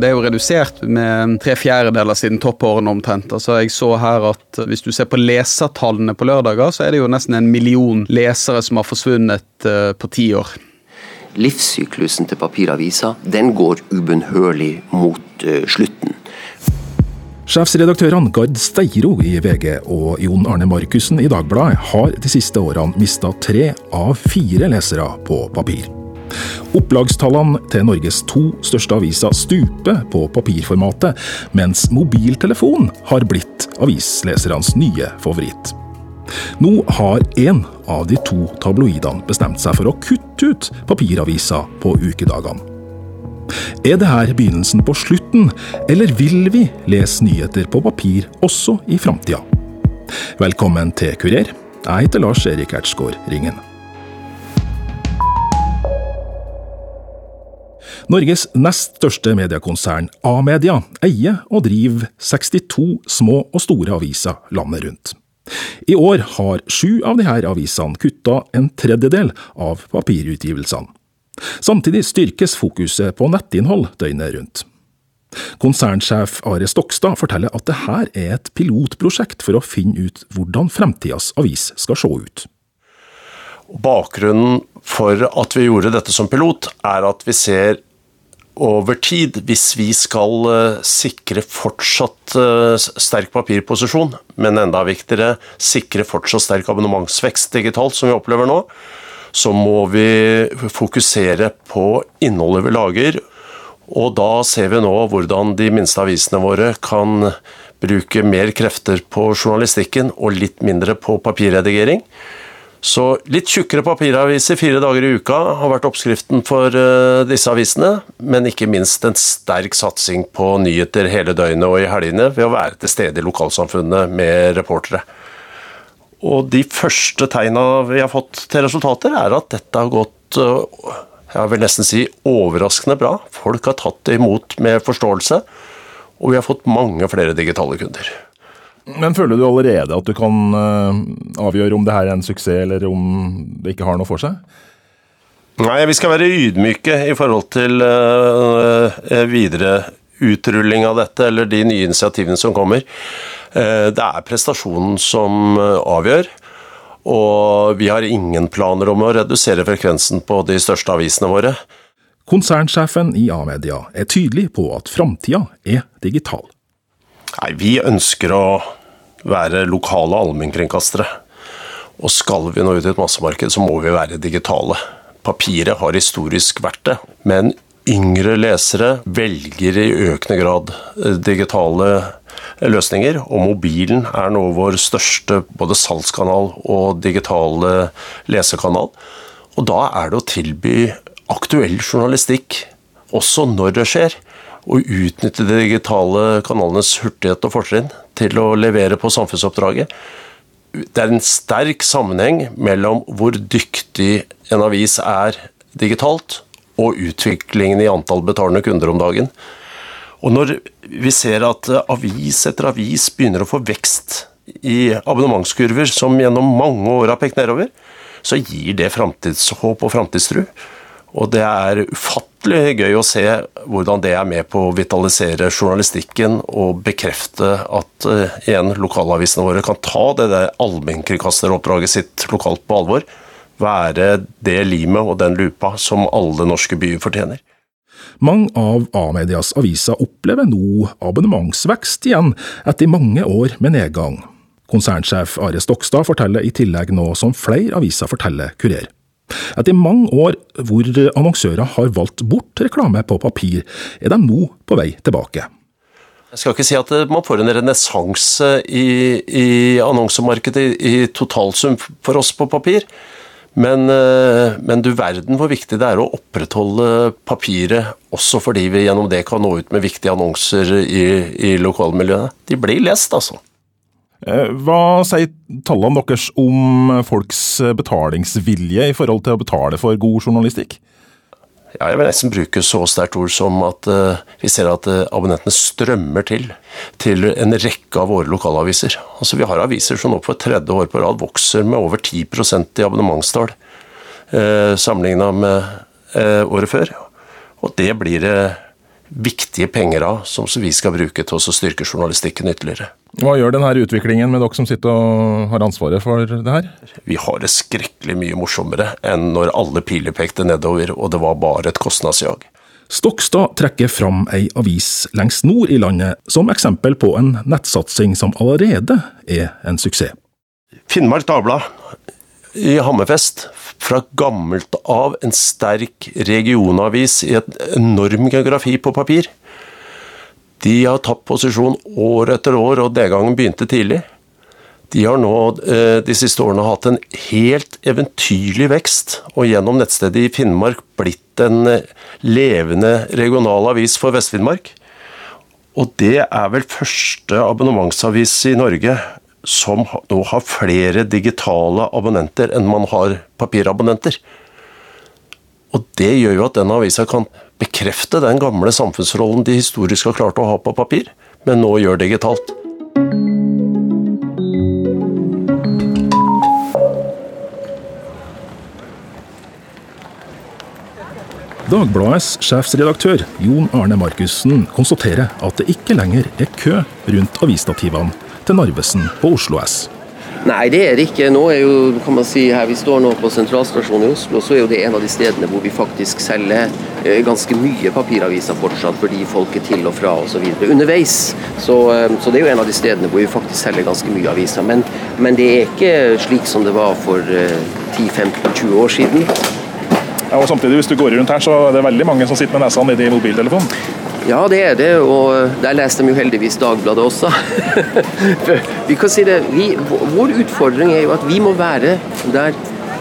det er jo redusert med tre fjerdedeler siden toppårene omtrent. Altså Jeg så her at hvis du ser på lesertallene på lørdager, så er det jo nesten en million lesere som har forsvunnet uh, på ti år. Livssyklusen til papiravisa den går ubønnhørlig mot uh, slutten. Sjefsredaktørene Gard Steiro i VG og Jon Arne Markussen i Dagbladet har de siste årene mista tre av fire lesere på papir. Opplagstallene til Norges to største aviser stuper på papirformatet, mens mobiltelefon har blitt avislesernes nye favoritt. Nå har én av de to tabloidene bestemt seg for å kutte ut papiraviser på ukedagene. Er dette begynnelsen på slutten, eller vil vi lese nyheter på papir også i framtida? Velkommen til Kurer. Jeg heter Lars Erik Ertsgaard Ringen. Norges nest største mediekonsern, A-media, eier og driver 62 små og store aviser landet rundt. I år har sju av disse avisene kutta en tredjedel av papirutgivelsene. Samtidig styrkes fokuset på nettinnhold døgnet rundt. Konsernsjef Are Stokstad forteller at dette er et pilotprosjekt for å finne ut hvordan fremtidas avis skal se ut. Bakgrunnen for at vi gjorde dette som pilot, er at vi ser over tid, hvis vi skal eh, sikre fortsatt eh, sterk papirposisjon, men enda viktigere sikre fortsatt sterk abonnementsvekst digitalt, som vi opplever nå, så må vi fokusere på innholdet vi lager. Og da ser vi nå hvordan de minste avisene våre kan bruke mer krefter på journalistikken og litt mindre på papirredigering. Så litt tjukkere papiraviser fire dager i uka har vært oppskriften for eh, disse avisene, men ikke minst en sterk satsing på nyheter hele døgnet og i helgene ved å være til stede i lokalsamfunnet med reportere. Og de første tegna vi har fått til resultater, er at dette har gått øh, jeg vil nesten si overraskende bra. Folk har tatt det imot med forståelse, og vi har fått mange flere digitale kunder. Men føler du allerede at du kan øh, avgjøre om det her er en suksess, eller om det ikke har noe for seg? Nei, vi skal være ydmyke i forhold til uh, videre utrulling av dette, eller de nye initiativene som kommer. Eh, det er prestasjonen som eh, avgjør. Og vi har ingen planer om å redusere frekvensen på de største avisene våre. Konsernsjefen i A-media er tydelig på at framtida er digital. Nei, Vi ønsker å være lokale allmennkringkastere. Og skal vi nå ut i et massemarked, så må vi være digitale. Papiret har historisk vært det, men yngre lesere velger i økende grad eh, digitale løsninger. Og mobilen er nå vår største både salgskanal og digitale lesekanal. Og da er det å tilby aktuell journalistikk også når det skjer. Og utnytte de digitale kanalenes hurtighet og fortrinn til å levere på samfunnsoppdraget. Det er en sterk sammenheng mellom hvor dyktig en avis er digitalt, og utviklingen i antall betalende kunder om dagen. Og når vi ser at avis etter avis begynner å få vekst i abonnementskurver som gjennom mange år har pekt nedover, så gir det framtidshåp og framtidstru. Og det er ufattelig gøy å se hvordan det er med på å vitalisere journalistikken og bekrefte at uh, igjen lokalavisene våre kan ta det der allmennkringkasteroppdraget sitt lokalt på alvor. Være det limet og den lupa som alle norske byer fortjener. Mange av A-medias aviser opplever nå abonnementsvekst igjen, etter mange år med nedgang. Konsernsjef Are Stokstad forteller i tillegg noe som flere aviser forteller Kurer. Etter mange år hvor annonsører har valgt bort reklame på papir, er de nå på vei tilbake. Jeg skal ikke si at man får en renessanse i, i annonsemarkedet i totalsum for oss på papir. Men, eh, men, du verden hvor viktig det er å opprettholde papiret, også fordi vi gjennom det kan nå ut med viktige annonser i, i lokalmiljøet. De blir lest, altså. Eh, hva sier tallene deres om folks betalingsvilje i forhold til å betale for god journalistikk? ja, jeg vil nesten bruke så sterkt ord som at uh, vi ser at uh, abonnentene strømmer til til en rekke av våre lokalaviser. Altså Vi har aviser som nå for tredje år på rad vokser med over 10% i abonnementstall uh, sammenligna med året før. Og det blir det viktige penger av, som vi skal bruke til å styrke journalistikken ytterligere. Hva gjør denne utviklingen med dere som sitter og har ansvaret for det her? Vi har det skrekkelig mye morsommere enn når alle piler pekte nedover og det var bare et kostnadsjag. Stokstad trekker fram ei avis lengst nord i landet som eksempel på en nettsatsing som allerede er en suksess. Finnmark Dagblad i Hammerfest, fra gammelt av en sterk regionavis i et enorm geografi på papir. De har tatt posisjon år etter år, og nedgangen gangen begynte tidlig. De har nå eh, de siste årene hatt en helt eventyrlig vekst, og gjennom nettstedet i Finnmark blitt en eh, levende regional avis for Vest-Finnmark. Og det er vel første abonnementsavis i Norge som nå har flere digitale abonnenter enn man har papirabonnenter. Og det gjør jo at den avisa kan bekrefte den gamle samfunnsrollen de historisk har klart å ha på papir, men nå gjør digitalt. Dagbladets sjefsredaktør Jon Arne Markussen konstaterer at det ikke lenger er kø rundt avisstativene til Narvesen på Oslo S. Nei, det er det ikke. Nå er jo, kan man si, her Vi står nå på sentralstasjonen i Oslo, så er jo det en av de stedene hvor vi faktisk selger eh, ganske mye papiraviser fortsatt, fordi folk er til og fra osv. underveis. Så, eh, så, det er jo en av de stedene hvor vi faktisk selger ganske mye aviser. Men, men det er ikke slik som det var for 10-15-20 eh, år siden. Ja, og samtidig, Hvis du går rundt her, så er det veldig mange som sitter med nesa nedi mobiltelefonen. Ja, det er det, og der leser de jo heldigvis Dagbladet også. vi kan si det, vi, Vår utfordring er jo at vi må være der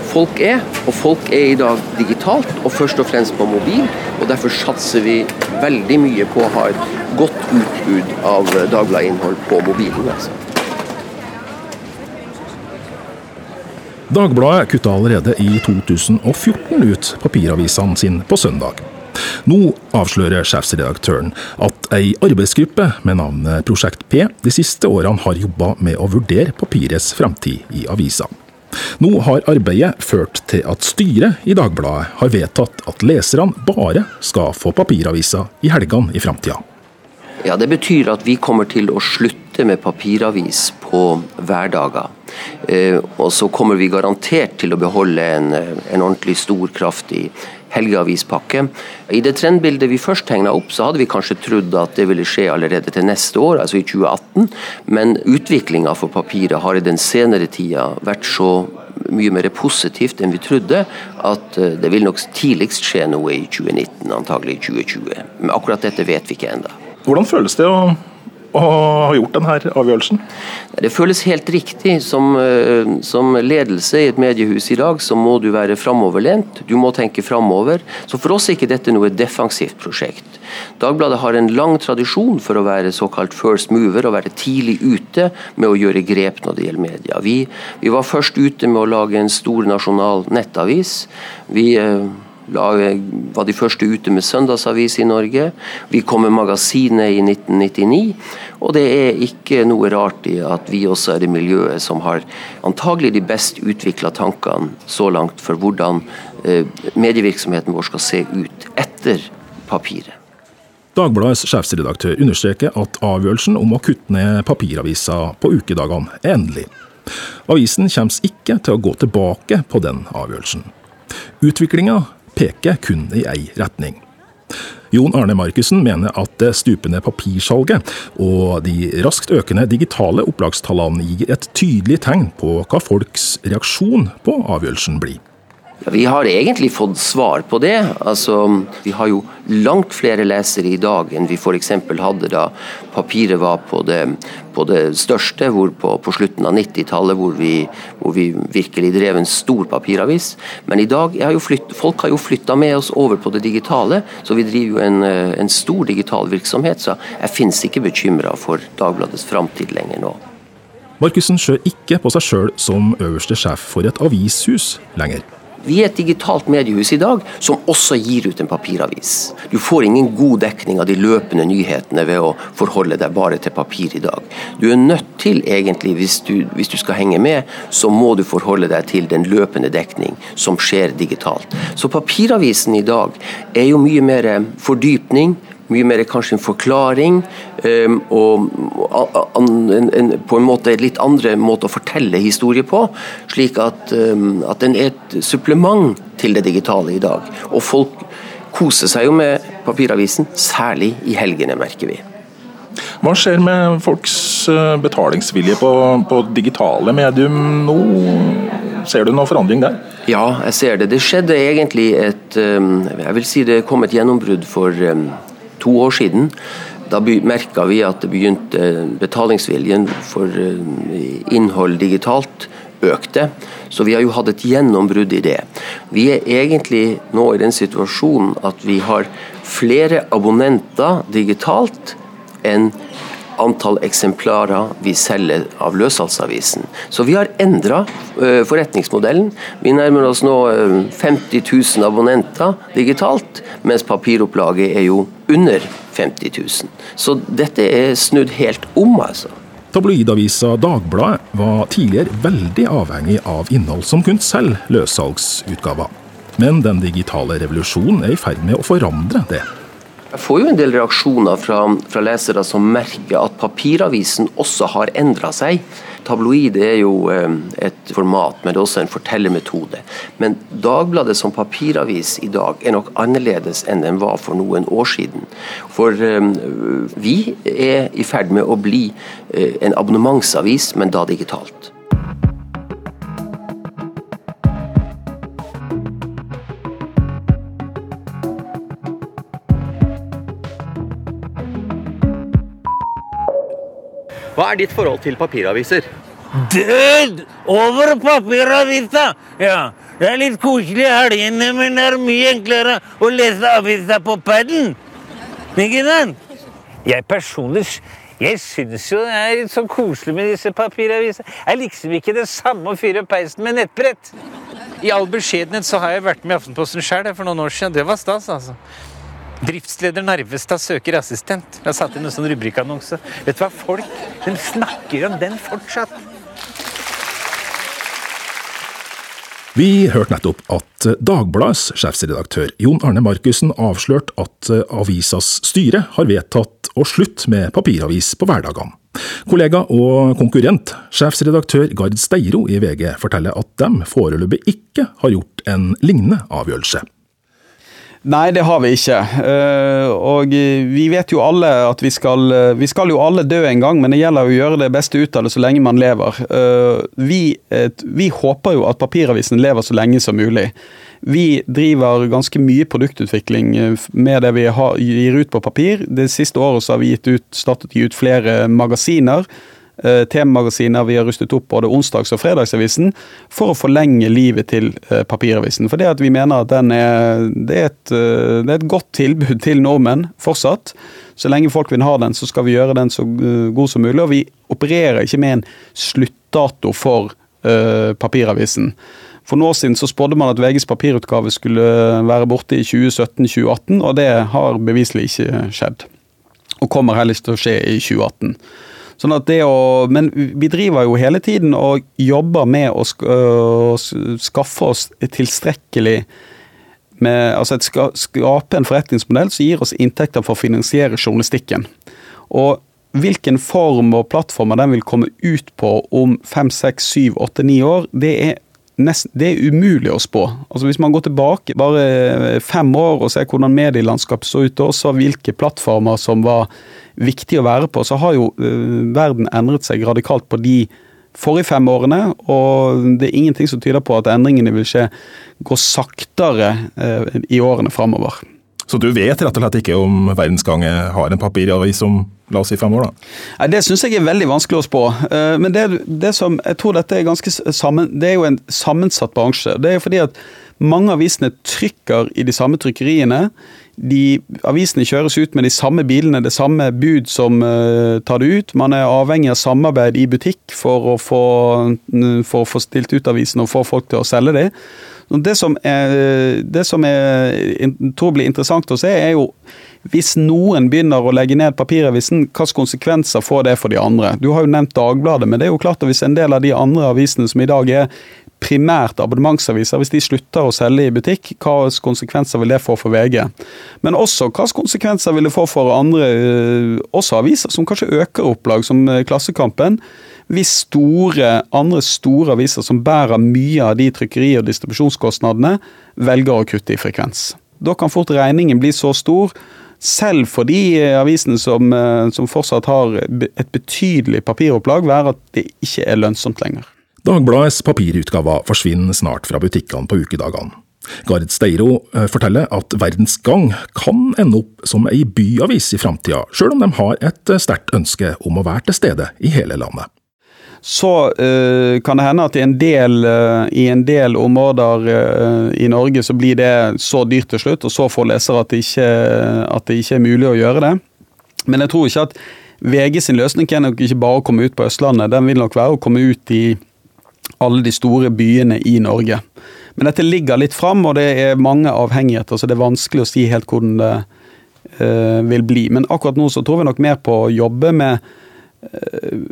folk er, og folk er i dag digitalt, og først og fremst på mobil. og Derfor satser vi veldig mye på å ha et godt utbud av Dagbladet-innhold på mobilen. altså. Dagbladet kutta allerede i 2014 ut papiravisene sine på søndag. Nå avslører sjefsredaktøren at ei arbeidsgruppe med navnet Prosjekt P de siste årene har jobba med å vurdere papirets fremtid i avisa. Nå har arbeidet ført til at styret i Dagbladet har vedtatt at leserne bare skal få papiraviser i helgene i framtida. Ja, Det betyr at vi kommer til å slutte med papiravis på hverdager. Eh, og så kommer vi garantert til å beholde en, en ordentlig stor, kraftig helgeavispakke. I det trendbildet vi først tegna opp, så hadde vi kanskje trodd at det ville skje allerede til neste år, altså i 2018. Men utviklinga for papiret har i den senere tida vært så mye mer positivt enn vi trodde, at eh, det vil nok tidligst skje noe i 2019, antagelig i 2020. Men akkurat dette vet vi ikke ennå. Hvordan føles det å å ha gjort denne avgjørelsen? Det føles helt riktig. Som, eh, som, ledelse i et mediehus i dag, så må du være framoverlent. Du må tenke framover. Så for oss er ikke dette noe defensivt prosjekt. Dagbladet har en lang tradisjon for å være såkalt first mover, og være tidlig ute med å gjøre grep når det gjelder media. Vi, vi var først ute med å lage en stor nasjonal nettavis. Vi eh, var de første ute med søndagsavis i Norge. Vi kom med magasinet i 1999. Og det er ikke noe rart i at vi også er det miljøet som har antagelig de best utvikla tankene så langt for hvordan eh, medievirksomheten vår skal se ut etter papiret. Dagbladets sjefsredaktør understreker at avgjørelsen om å kutte ned papiravisa på ukedagene er endelig. Avisen kommer ikke til å gå tilbake på den avgjørelsen. Utviklinga peker kun i ei retning. Jon Arne Markussen mener at det stupende papirsalget og de raskt økende digitale opplagstallene gir et tydelig tegn på hva folks reaksjon på avgjørelsen blir. Vi har egentlig fått svar på det. Altså, vi har jo langt flere lesere i dag enn vi f.eks. hadde da papiret var på det, på det største, på, på slutten av 90-tallet, hvor, hvor, vi virkelig drev en stor papiravis. Men i dag har flytt, folk har jo flytta med oss over på det digitale, så vi driver jo en, en stor digital virksomhet. Så jeg finnes ikke bekymra for Dagbladets framtid lenger nå. Markussen ser ikke på seg sjøl som øverste sjef for et avishus lenger. Vi er et digitalt mediehus i dag som også gir ut en papiravis. Du får ingen god dekning av de løpende nyhetene ved å forholde deg bare til papir i dag. Du er nødt til, egentlig, hvis du, hvis du skal henge med, så må du forholde deg til den løpende dekning som skjer digitalt. Så papiravisen i dag er jo mye mer fordypning, mye mer kanskje en forklaring um, og en, en, på en måte litt andre måte å fortelle historie på. Slik at, um, at den er et supplement til det digitale i dag. Og folk koser seg jo med papiravisen, særlig i helgene, merker vi. Hva skjer med folks eh, betalingsvilje på, på digitale medium nå? Ser du noen forandring der? Ja, jeg ser det. Det skjedde egentlig et Jeg vil si det kom et gjennombrudd for to år siden. Da merka vi at det begynte betalingsviljen for innhold digitalt økte. Så vi har jo hatt et gjennombrudd i det. Vi er egentlig nå i den situasjonen at vi har flere abonnenter digitalt enn antall eksemplarer vi selger av løssalgsavisen. Så vi har endra uh, forretningsmodellen. Vi nærmer oss nå uh, 50 000 abonnenter digitalt, mens papiropplaget er jo under 50 000. Så dette er snudd helt om, altså. Tabloidavisa Dagbladet var tidligere veldig avhengig av innhold som kunne selge løssalgsutgaver. Men den digitale revolusjonen er i ferd med å forandre det. Jeg får jo en del reaksjoner fra, fra lesere som merker at papiravisen også har endra seg. Tabloid er jo eh, et format, men det er også en fortellermetode. Men Dagbladet som papiravis i dag er nok annerledes enn den var for noen år siden. For eh, vi er i ferd med å bli eh, en abonnementsavis, men da digitalt. Hva er ditt forhold til papiraviser? Død over papiraviser! Ja, det er litt koselig i helgene, men det er mye enklere å lese avisa på paden. Ikke sant? Jeg personlig jeg syns jo det er litt så koselig med disse papiravisene. Det er liksom ikke det samme å fyre peisen med nettbrett. I all beskjedenhet så har jeg vært med i Aftenposten sjøl for noen år siden. Det var stas, altså. Driftsleder Narvestad søker assistent. Jeg har satt inn en sånn rubrikkannonse. Vet du hva, folk de snakker om den fortsatt. Vi hørte nettopp at Dagbladets sjefsredaktør Jon Arne Markussen avslørte at avisas styre har vedtatt å slutte med papiravis på hverdagene. Kollega og konkurrent, sjefsredaktør Gard Steiro i VG, forteller at de foreløpig ikke har gjort en lignende avgjørelse. Nei, det har vi ikke. Eh, og vi vet jo alle at vi skal, vi skal jo alle dø en gang, men det gjelder å gjøre det beste ut av det så lenge man lever. Eh, vi, vi håper jo at papiravisen lever så lenge som mulig. Vi driver ganske mye produktutvikling eh, med det vi har, gir ut på papir. Det siste året har vi gitt ut, startet å gi ut flere magasiner Eh, temamagasiner vi har rustet opp både onsdags- og fredagsavisen, for å forlenge livet til eh, papiravisen. For det at vi mener at den er, det er, et, eh, det er et godt tilbud til nordmenn fortsatt. Så lenge folk vil ha den, så skal vi gjøre den så god som mulig. Og vi opererer ikke med en sluttdato for papiravisen. For noen år siden så spådde man at VGs papirutgave skulle være borte i 2017-2018, og det har beviselig ikke skjedd. Og kommer heller ikke til å skje i 2018. Sånn at det å, men vi driver jo hele tiden og jobber med å skaffe oss tilstrekkelig med, altså et, Skape en forretningsmodell som gir oss inntekter for å finansiere journalistikken. Og hvilken form og plattformer den vil komme ut på om fem, seks, syv, åtte, ni år, det er Nest, det er umulig å spå. Altså Hvis man går tilbake bare fem år og ser hvordan medielandskapet så ut, og så hvilke plattformer som var viktige å være på, så har jo uh, verden endret seg radikalt på de forrige fem årene. Og det er ingenting som tyder på at endringene vil skje gå saktere uh, i årene framover. Så du vet rett og slett ikke om Verdensgange har en papiravis om la oss si fem år, da? Nei, Det syns jeg er veldig vanskelig å spå. Eh, men det, det, som, jeg tror dette er ganske sammen, det er jo en sammensatt bransje. Det er fordi at mange avisene trykker i de samme trykkeriene. De, avisene kjøres ut med de samme bilene, det samme bud som uh, tar det ut. Man er avhengig av samarbeid i butikk for å få, for å få stilt ut avisen og få folk til å selge det. Det som, er, det som jeg tror blir interessant å se, er jo hvis noen begynner å legge ned papiravisen, hvilke konsekvenser får det for de andre? Du har jo nevnt Dagbladet, men det er jo klart at hvis en del av de andre avisene som i dag er primært abonnementsaviser, hvis de slutter å selge i butikk, hvilke konsekvenser vil det få for VG? Men også hvilke konsekvenser vil det få for andre øh, også aviser som kanskje øker opplag, som øh, Klassekampen? Hvis store, andre store aviser som bærer mye av de trykkeri- og distribusjonskostnadene, velger å kutte i frekvens. Da kan fort regningen bli så stor selv for de øh, avisene som, som fortsatt har et betydelig papiropplag, være at det ikke er lønnsomt lenger. Dagbladets papirutgaver forsvinner snart fra butikkene på ukedagene. Gard Steiro eh, forteller at Verdens Gang kan ende opp som ei byavis i framtida, sjøl om de har et eh, sterkt ønske om å være til stede i hele landet. Så uh, kan det hende at i en del, uh, i en del områder uh, i Norge så blir det så dyrt til slutt, og så får lesere at det, ikke, at det ikke er mulig å gjøre det. Men jeg tror ikke at VG sin løsning er nok ikke bare å komme ut på Østlandet, den vil nok være å komme ut i alle de store byene i Norge. Men dette ligger litt fram, og det er mange avhengigheter, så det er vanskelig å si helt hvordan det vil bli. Men akkurat nå så tror vi nok mer på å jobbe med,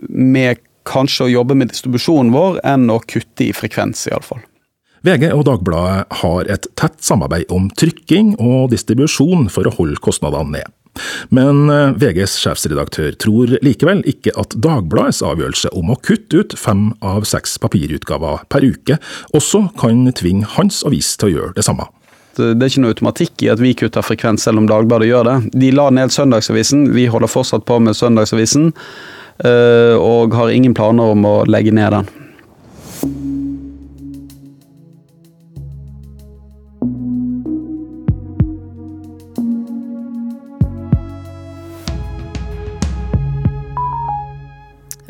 med kanskje å jobbe med distribusjonen vår, enn å kutte i frekvens, iallfall. VG og Dagbladet har et tett samarbeid om trykking og distribusjon for å holde kostnadene ned. Men eh, VGs sjefsredaktør tror likevel ikke at Dagbladets avgjørelse om å kutte ut fem av seks papirutgaver per uke også kan tvinge hans avis til å gjøre det samme. Det er ikke noe automatikk i at vi kutter frekvens, selv om Dagbladet gjør det. De la ned Søndagsavisen, vi holder fortsatt på med Søndagsavisen, og har ingen planer om å legge ned den.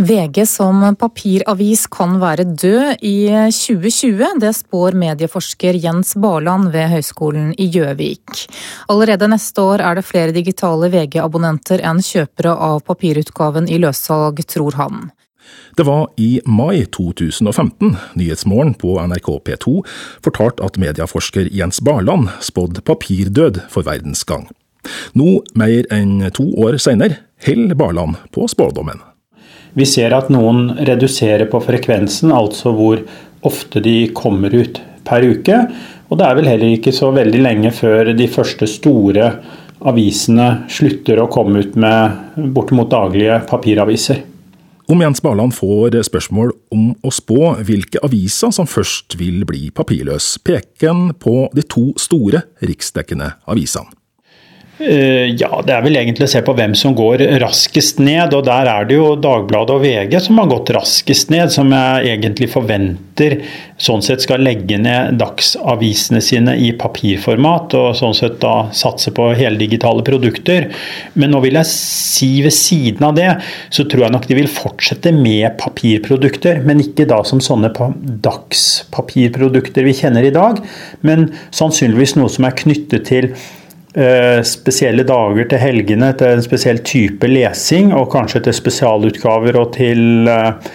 VG som papiravis kan være død i 2020. Det spår medieforsker Jens Barland ved Høgskolen i Gjøvik. Allerede neste år er det flere digitale VG-abonnenter enn kjøpere av papirutgaven i løssalg, tror han. Det var i mai 2015 Nyhetsmorgen på NRK P2 fortalte at medieforsker Jens Barland spådde papirdød for verdens gang. Nå, mer enn to år senere, holder Barland på spådommen. Vi ser at noen reduserer på frekvensen, altså hvor ofte de kommer ut per uke. Og det er vel heller ikke så veldig lenge før de første store avisene slutter å komme ut med bortimot daglige papiraviser. Om Jens Barland får spørsmål om å spå hvilke aviser som først vil bli papirløs, peker han på de to store riksdekkende avisene. Eh, ja, det er vel egentlig å se på hvem som går raskest ned. og Der er det jo Dagbladet og VG som har gått raskest ned, som jeg egentlig forventer sånn sett skal legge ned dagsavisene sine i papirformat, og sånn sett da satse på heldigitale produkter. Men nå vil jeg si ved siden av det, så tror jeg nok de vil fortsette med papirprodukter, men ikke da som sånne dagspapirprodukter vi kjenner i dag, men sannsynligvis noe som er knyttet til spesielle dager til helgene til en spesiell type lesing, og kanskje til spesialutgaver og til eh,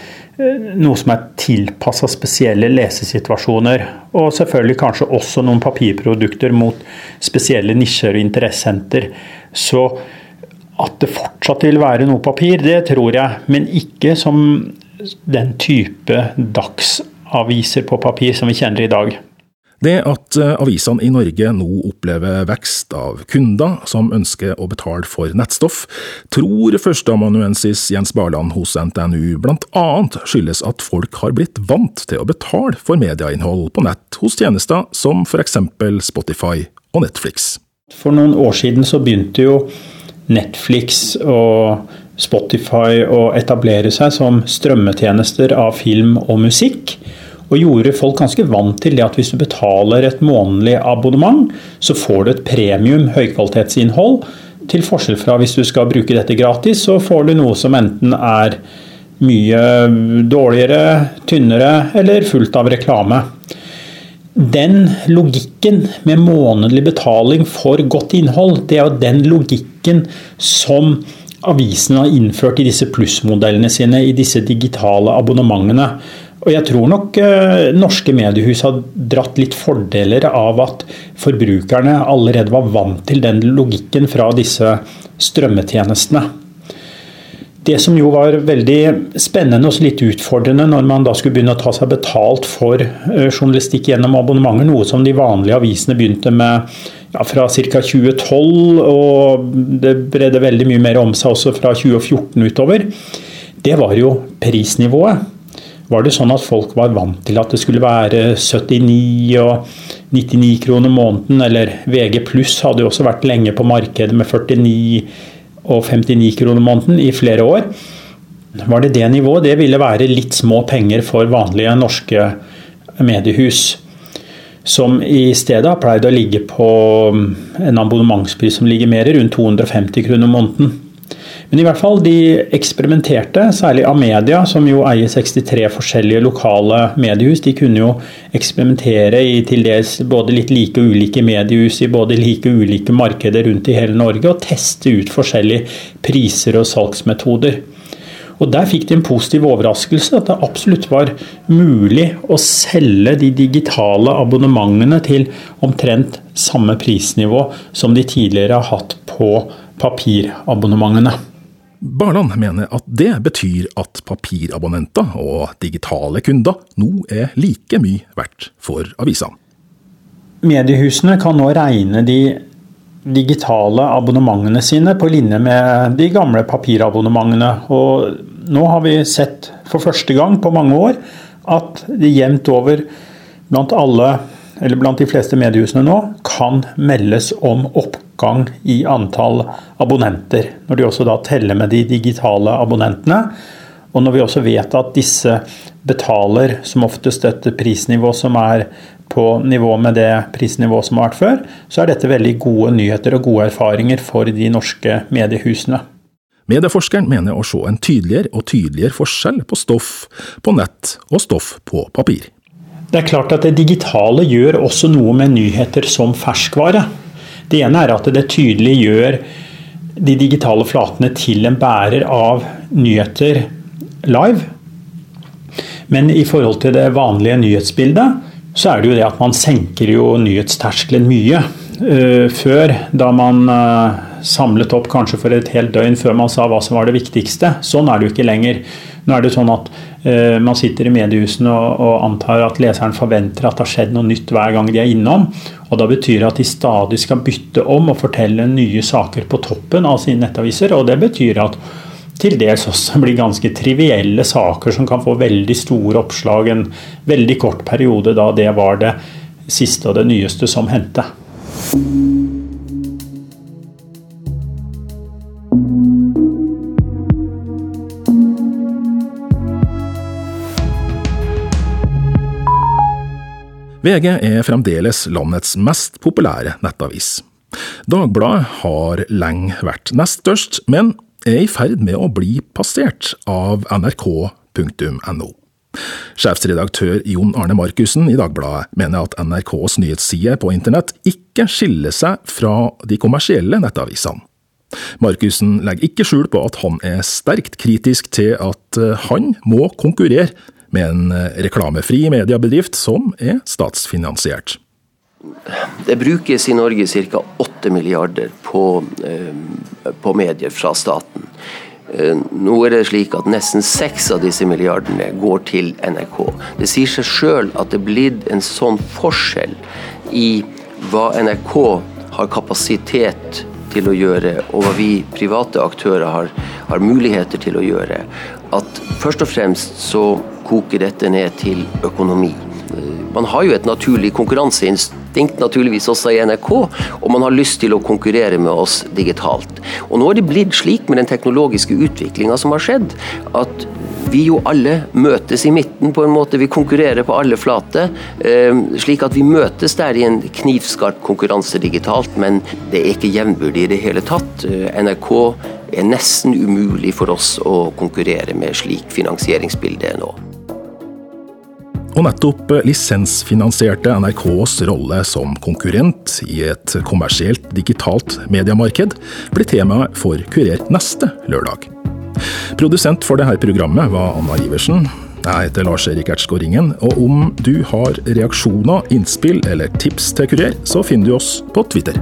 noe som er tilpassa spesielle lesesituasjoner. Og selvfølgelig kanskje også noen papirprodukter mot spesielle nisjer og interessenter. Så at det fortsatt vil være noe papir, det tror jeg, men ikke som den type dagsaviser på papir som vi kjenner i dag. Det at eh, avisene i Norge nå opplever vekst av kunder som ønsker å betale for nettstoff, tror førsteamanuensis Jens Barland hos NTNU bl.a. skyldes at folk har blitt vant til å betale for medieinnhold på nett hos tjenester som f.eks. Spotify og Netflix. For noen år siden så begynte jo Netflix og Spotify å etablere seg som strømmetjenester av film og musikk og gjorde folk ganske vant til det at hvis du betaler et månedlig abonnement, så får du et premium høykvalitetsinnhold. Til forskjell fra hvis du skal bruke dette gratis, så får du noe som enten er mye dårligere, tynnere eller fullt av reklame. Den logikken med månedlig betaling for godt innhold, det er jo den logikken som avisene har innført i disse plussmodellene sine, i disse digitale abonnementene. Og jeg tror nok eh, norske mediehus har dratt litt fordeler av at forbrukerne allerede var vant til den logikken fra disse strømmetjenestene. Det som jo var veldig spennende og litt utfordrende når man da skulle begynne å ta seg betalt for eh, journalistikk gjennom abonnementer, noe som de vanlige avisene begynte med ja, fra ca. 2012, og det bredde veldig mye mer om seg også fra 2014 utover, det var jo prisnivået var det sånn at folk var vant til at det skulle være 79 og 99 kroner måneden, eller VG pluss hadde jo også vært lenge på markedet med 49 og 59 kroner måneden i flere år. Var det det nivået? Det ville være litt små penger for vanlige norske mediehus. Som i stedet har pleid å ligge på en abonnementspris som ligger mer rundt 250 kroner måneden. Men i hvert fall, de eksperimenterte, særlig Amedia, som jo eier 63 forskjellige lokale mediehus. De kunne jo eksperimentere i til dels både litt like og ulike mediehus i både like og ulike markeder rundt i hele Norge, og teste ut forskjellige priser og salgsmetoder. Og Der fikk de en positiv overraskelse, at det absolutt var mulig å selge de digitale abonnementene til omtrent samme prisnivå som de tidligere har hatt på papirabonnementene. Barland mener at det betyr at papirabonnenter og digitale kunder nå er like mye verdt for avisene. Mediehusene kan nå regne de digitale abonnementene sine på linje med de gamle papirabonnementene. Og nå har vi sett for første gang på mange år at det jevnt over blant alle, eller blant de fleste mediehusene nå, kan meldes om oppgang i antall abonnenter. Når de også da teller med de digitale abonnentene. Og når vi også vet at disse betaler som oftest et prisnivå som er på nivå med det prisnivået som har vært før, så er dette veldig gode nyheter og gode erfaringer for de norske mediehusene. Medieforskeren mener å se en tydeligere og tydeligere forskjell på stoff på nett og stoff på papir. Det er klart at det digitale gjør også noe med nyheter som ferskvare. Det ene er at det tydelig gjør de digitale flatene til en bærer av nyheter live. Men i forhold til det vanlige nyhetsbildet, så er det jo det at man senker jo nyhetsterskelen mye. Eh, før, da man eh, samlet opp kanskje for et helt døgn før man sa hva som var det viktigste. Sånn er det jo ikke lenger. Nå er det sånn at man sitter i mediehusene og, og, antar at leseren forventer at det har skjedd noe nytt hver gang de er innom. Og Da betyr det at de stadig skal bytte om og fortelle nye saker på toppen av sine nettaviser. Og det betyr at til dels også blir ganske trivielle saker som kan få veldig store oppslag en veldig kort periode, da det var det siste og det nyeste som hendte. VG er fremdeles landets mest populære nettavis. Dagbladet har lenge vært nest størst, men er i ferd med å bli passert av nrk.no. Sjefsredaktør Jon Arne Markussen i Dagbladet mener at NRKs nyhetsside på internett ikke skiller seg fra de kommersielle nettavisene. Markussen legger ikke skjul på at han er sterkt kritisk til at han må konkurrere med en eh, reklamefri mediebedrift som er statsfinansiert. Det brukes i Norge ca. 8 milliarder på, eh, på, medier fra staten. Eh, nå er det slik at nesten seks av disse milliardene går til NRK. Det sier seg sjøl at det er blitt en sånn forskjell i hva NRK har kapasitet til å gjøre, og hva vi private aktører har, har muligheter til å gjøre, at først og fremst så koker dette ned til økonomi. Man har jo et naturlig konkurranseinstinkt naturligvis også i NRK, og man har lyst til å konkurrere med oss digitalt. Og Nå er det blitt slik med den teknologiske utviklinga som har skjedd, at vi jo alle møtes i midten på en måte. Vi konkurrerer på alle flater. Eh, slik at vi møtes der i en knivskarp konkurranse digitalt, men det er ikke jevnbyrdig i det hele tatt. Eh, NRK er nesten umulig for oss å konkurrere med slik finansieringsbilde nå. Og nettopp lisensfinansierte NRKs rolle som konkurrent i et kommersielt digitalt mediemarked blir temaet for Kurer neste lørdag. Produsent for dette programmet var Anna Iversen. Jeg heter Lars-Erik Ertsgaard Ringen, og om du har reaksjoner, innspill eller tips til Kurer, så finner du oss på Twitter.